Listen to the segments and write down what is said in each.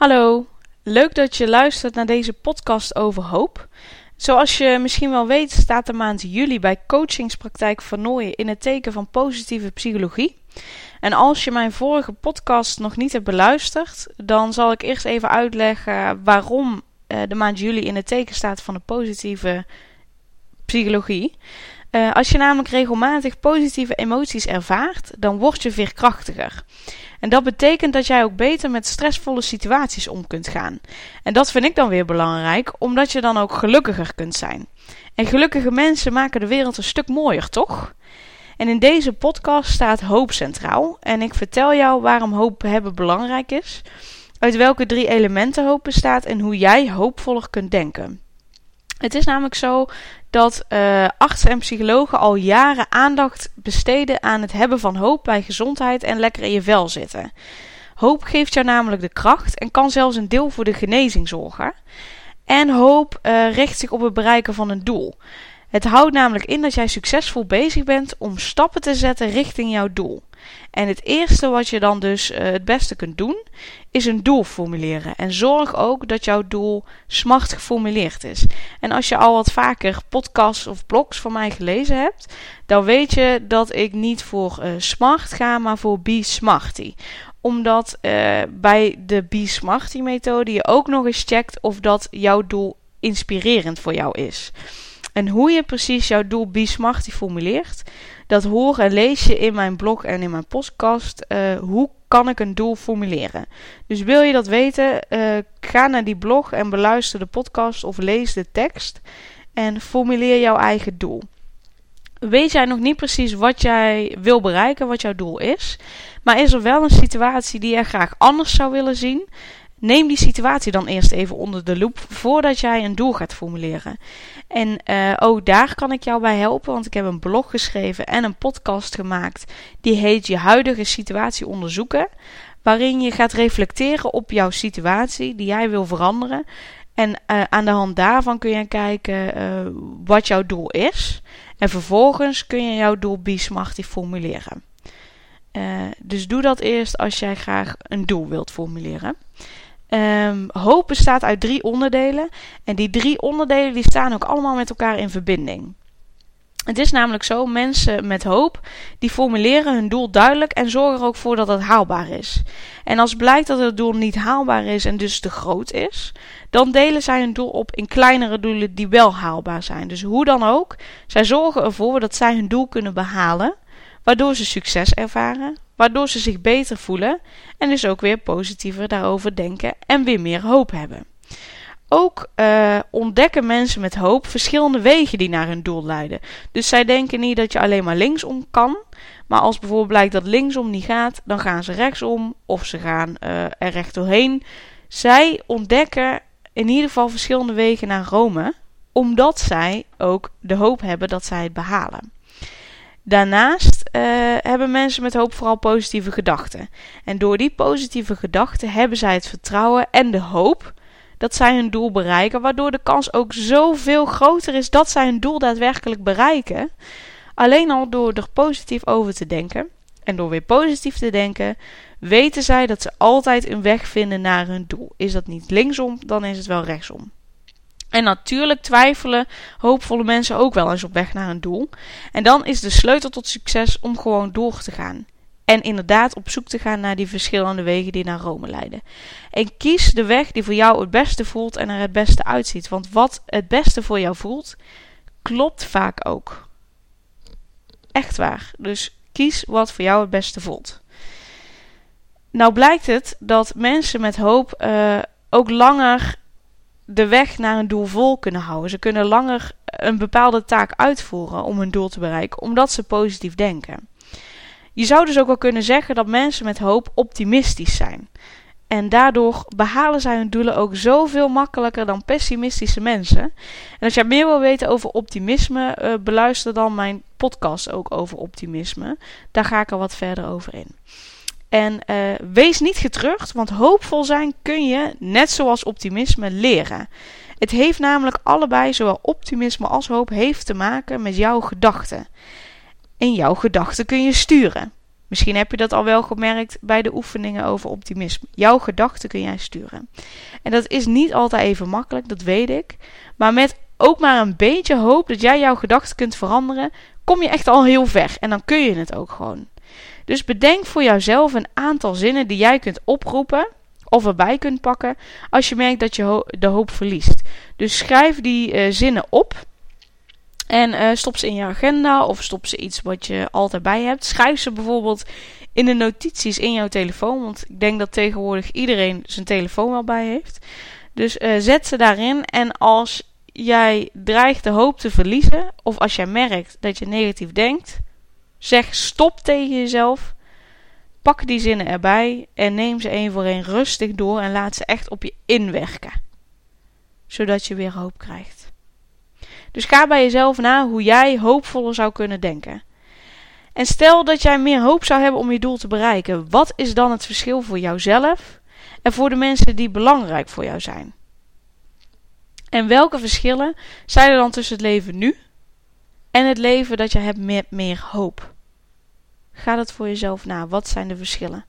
Hallo, leuk dat je luistert naar deze podcast over hoop. Zoals je misschien wel weet, staat de maand juli bij Coachingspraktijk van in het teken van positieve psychologie. En als je mijn vorige podcast nog niet hebt beluisterd, dan zal ik eerst even uitleggen waarom eh, de maand juli in het teken staat van de positieve psychologie. Uh, als je namelijk regelmatig positieve emoties ervaart, dan word je veerkrachtiger. En dat betekent dat jij ook beter met stressvolle situaties om kunt gaan. En dat vind ik dan weer belangrijk, omdat je dan ook gelukkiger kunt zijn. En gelukkige mensen maken de wereld een stuk mooier, toch? En in deze podcast staat hoop centraal. En ik vertel jou waarom hoop hebben belangrijk is, uit welke drie elementen hoop bestaat en hoe jij hoopvoller kunt denken. Het is namelijk zo dat uh, artsen en psychologen al jaren aandacht besteden aan het hebben van hoop bij gezondheid en lekker in je vel zitten. Hoop geeft jou namelijk de kracht en kan zelfs een deel voor de genezing zorgen. En hoop uh, richt zich op het bereiken van een doel. Het houdt namelijk in dat jij succesvol bezig bent om stappen te zetten richting jouw doel. En het eerste wat je dan dus uh, het beste kunt doen, is een doel formuleren. En zorg ook dat jouw doel smart geformuleerd is. En als je al wat vaker podcasts of blogs van mij gelezen hebt, dan weet je dat ik niet voor uh, smart ga, maar voor Be Smarty omdat uh, bij de Be Smarty methode je ook nog eens checkt of dat jouw doel inspirerend voor jou is. En hoe je precies jouw doel Be Smarty formuleert, dat hoor en lees je in mijn blog en in mijn podcast. Uh, hoe kan ik een doel formuleren? Dus wil je dat weten, uh, ga naar die blog en beluister de podcast of lees de tekst en formuleer jouw eigen doel. Weet jij nog niet precies wat jij wil bereiken, wat jouw doel is, maar is er wel een situatie die je graag anders zou willen zien? Neem die situatie dan eerst even onder de loep voordat jij een doel gaat formuleren. En uh, ook daar kan ik jou bij helpen, want ik heb een blog geschreven en een podcast gemaakt. Die heet Je huidige situatie onderzoeken. Waarin je gaat reflecteren op jouw situatie die jij wil veranderen. En uh, aan de hand daarvan kun je kijken uh, wat jouw doel is. En vervolgens kun je jouw doel Be Smarty formuleren. dus doe dat eerst als jij graag een doel wilt formuleren. Um, hoop bestaat uit drie onderdelen. En die drie onderdelen die staan ook allemaal met elkaar in verbinding. Het is namelijk zo, mensen met hoop, die formuleren hun doel duidelijk en zorgen er ook voor dat het haalbaar is. En als blijkt dat het doel niet haalbaar is en dus te groot is, dan delen zij hun doel op in kleinere doelen die wel haalbaar zijn. Dus hoe dan ook, zij zorgen ervoor dat zij hun doel kunnen behalen, waardoor ze succes ervaren, waardoor ze zich beter voelen en dus ook weer positiever daarover denken en weer meer hoop hebben. Ook uh, ontdekken mensen met hoop verschillende wegen die naar hun doel leiden. Dus zij denken niet dat je alleen maar linksom kan. Maar als bijvoorbeeld blijkt dat linksom niet gaat, dan gaan ze rechtsom of ze gaan uh, er recht doorheen. Zij ontdekken in ieder geval verschillende wegen naar Rome, omdat zij ook de hoop hebben dat zij het behalen. Daarnaast uh, hebben mensen met hoop vooral positieve gedachten. En door die positieve gedachten hebben zij het vertrouwen en de hoop dat zij hun doel bereiken, waardoor de kans ook zoveel groter is dat zij hun doel daadwerkelijk bereiken. Alleen al door er positief over te denken en door weer positief te denken, weten zij dat ze altijd een weg vinden naar hun doel. Is dat niet linksom, dan is het wel rechtsom. En natuurlijk twijfelen hoopvolle mensen ook wel eens op weg naar een doel. En dan is de sleutel tot succes om gewoon door te gaan. En inderdaad op zoek te gaan naar die verschillende wegen die naar Rome leiden. En kies de weg die voor jou het beste voelt en er het beste uitziet. Want wat het beste voor jou voelt, klopt vaak ook. Echt waar. Dus kies wat voor jou het beste voelt. Nou blijkt het dat mensen met hoop uh, ook langer de weg naar een doel vol kunnen houden. Ze kunnen langer een bepaalde taak uitvoeren om hun doel te bereiken, omdat ze positief denken. Je zou dus ook wel kunnen zeggen dat mensen met hoop optimistisch zijn. En daardoor behalen zij hun doelen ook zoveel makkelijker dan pessimistische mensen. En als jij meer wil weten over optimisme, uh, beluister dan mijn podcast ook over optimisme. Daar ga ik er wat verder over in. En uh, wees niet getreurd, want hoopvol zijn kun je, net zoals optimisme, leren. Het heeft namelijk allebei, zowel optimisme als hoop, heeft te maken met jouw gedachten. En jouw gedachten kun je sturen. Misschien heb je dat al wel gemerkt bij de oefeningen over optimisme. Jouw gedachten kun jij sturen. En dat is niet altijd even makkelijk, dat weet ik. Maar met ook maar een beetje hoop dat jij jouw gedachten kunt veranderen, kom je echt al heel ver. En dan kun je het ook gewoon. Dus bedenk voor jouzelf een aantal zinnen die jij kunt oproepen of erbij kunt pakken als je merkt dat je de hoop verliest. Dus schrijf die uh, zinnen op. En uh, stop ze in je agenda of stop ze iets wat je altijd bij hebt. Schrijf ze bijvoorbeeld in de notities in jouw telefoon. Want ik denk dat tegenwoordig iedereen zijn telefoon wel bij heeft. Dus uh, zet ze daarin. En als jij dreigt de hoop te verliezen, of als jij merkt dat je negatief denkt, zeg stop tegen jezelf. Pak die zinnen erbij en neem ze één voor één rustig door en laat ze echt op je inwerken. Zodat je weer hoop krijgt. Dus ga bij jezelf na hoe jij hoopvoller zou kunnen denken. En stel dat jij meer hoop zou hebben om je doel te bereiken. Wat is dan het verschil voor jouzelf en voor de mensen die belangrijk voor jou zijn? En welke verschillen zijn er dan tussen het leven nu en het leven dat je hebt met meer hoop? Ga dat voor jezelf na. Wat zijn de verschillen?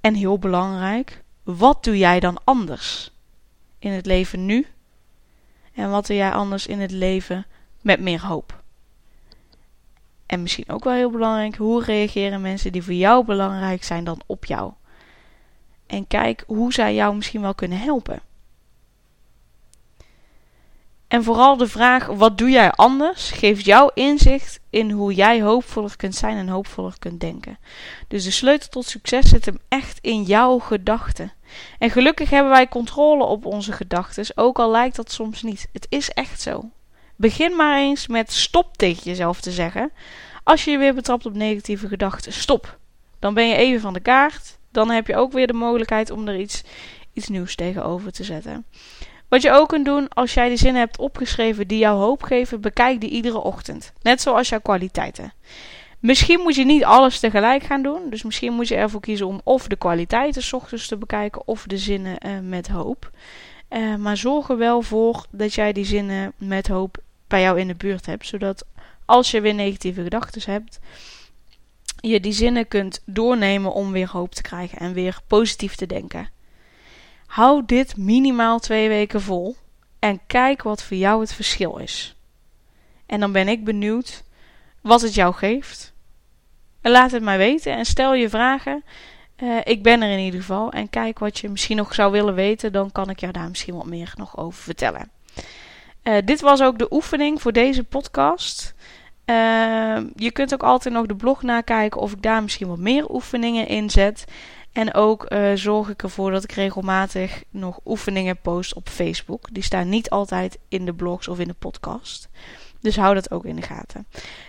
En heel belangrijk, wat doe jij dan anders in het leven nu? En wat doe jij anders in het leven met meer hoop? En misschien ook wel heel belangrijk, hoe reageren mensen die voor jou belangrijk zijn dan op jou? En kijk hoe zij jou misschien wel kunnen helpen. En vooral de vraag: wat doe jij anders? geeft jou inzicht in hoe jij hoopvoller kunt zijn en hoopvoller kunt denken. Dus de sleutel tot succes zit hem echt in jouw gedachten. En gelukkig hebben wij controle op onze gedachten, ook al lijkt dat soms niet. Het is echt zo. Begin maar eens met stop tegen jezelf te zeggen. Als je je weer betrapt op negatieve gedachten, stop. Dan ben je even van de kaart. Dan heb je ook weer de mogelijkheid om er iets, iets nieuws tegenover te zetten. Wat je ook kunt doen als jij die zinnen hebt opgeschreven die jou hoop geven, bekijk die iedere ochtend. Net zoals jouw kwaliteiten. Misschien moet je niet alles tegelijk gaan doen. Dus misschien moet je ervoor kiezen om of de kwaliteiten s ochtends te bekijken of de zinnen uh, met hoop. Uh, maar zorg er wel voor dat jij die zinnen met hoop bij jou in de buurt hebt. Zodat als je weer negatieve gedachten hebt, je die zinnen kunt doornemen om weer hoop te krijgen en weer positief te denken. Hou dit minimaal twee weken vol en kijk wat voor jou het verschil is. En dan ben ik benieuwd wat het jou geeft. En laat het mij weten en stel je vragen. Uh, ik ben er in ieder geval. En kijk wat je misschien nog zou willen weten. Dan kan ik jou daar misschien wat meer nog over vertellen. Uh, dit was ook de oefening voor deze podcast. Uh, je kunt ook altijd nog de blog nakijken of ik daar misschien wat meer oefeningen in zet. En ook uh, zorg ik ervoor dat ik regelmatig nog oefeningen post op Facebook. Die staan niet altijd in de blogs of in de podcast. Dus hou dat ook in de gaten.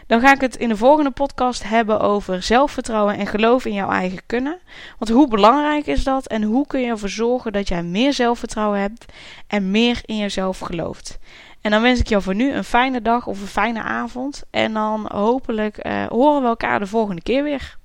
Dan ga ik het in de volgende podcast hebben over zelfvertrouwen en geloof in jouw eigen kunnen. Want hoe belangrijk is dat en hoe kun je ervoor zorgen dat jij meer zelfvertrouwen hebt en meer in jezelf gelooft? En dan wens ik jou voor nu een fijne dag of een fijne avond. En dan hopelijk uh, horen we elkaar de volgende keer weer.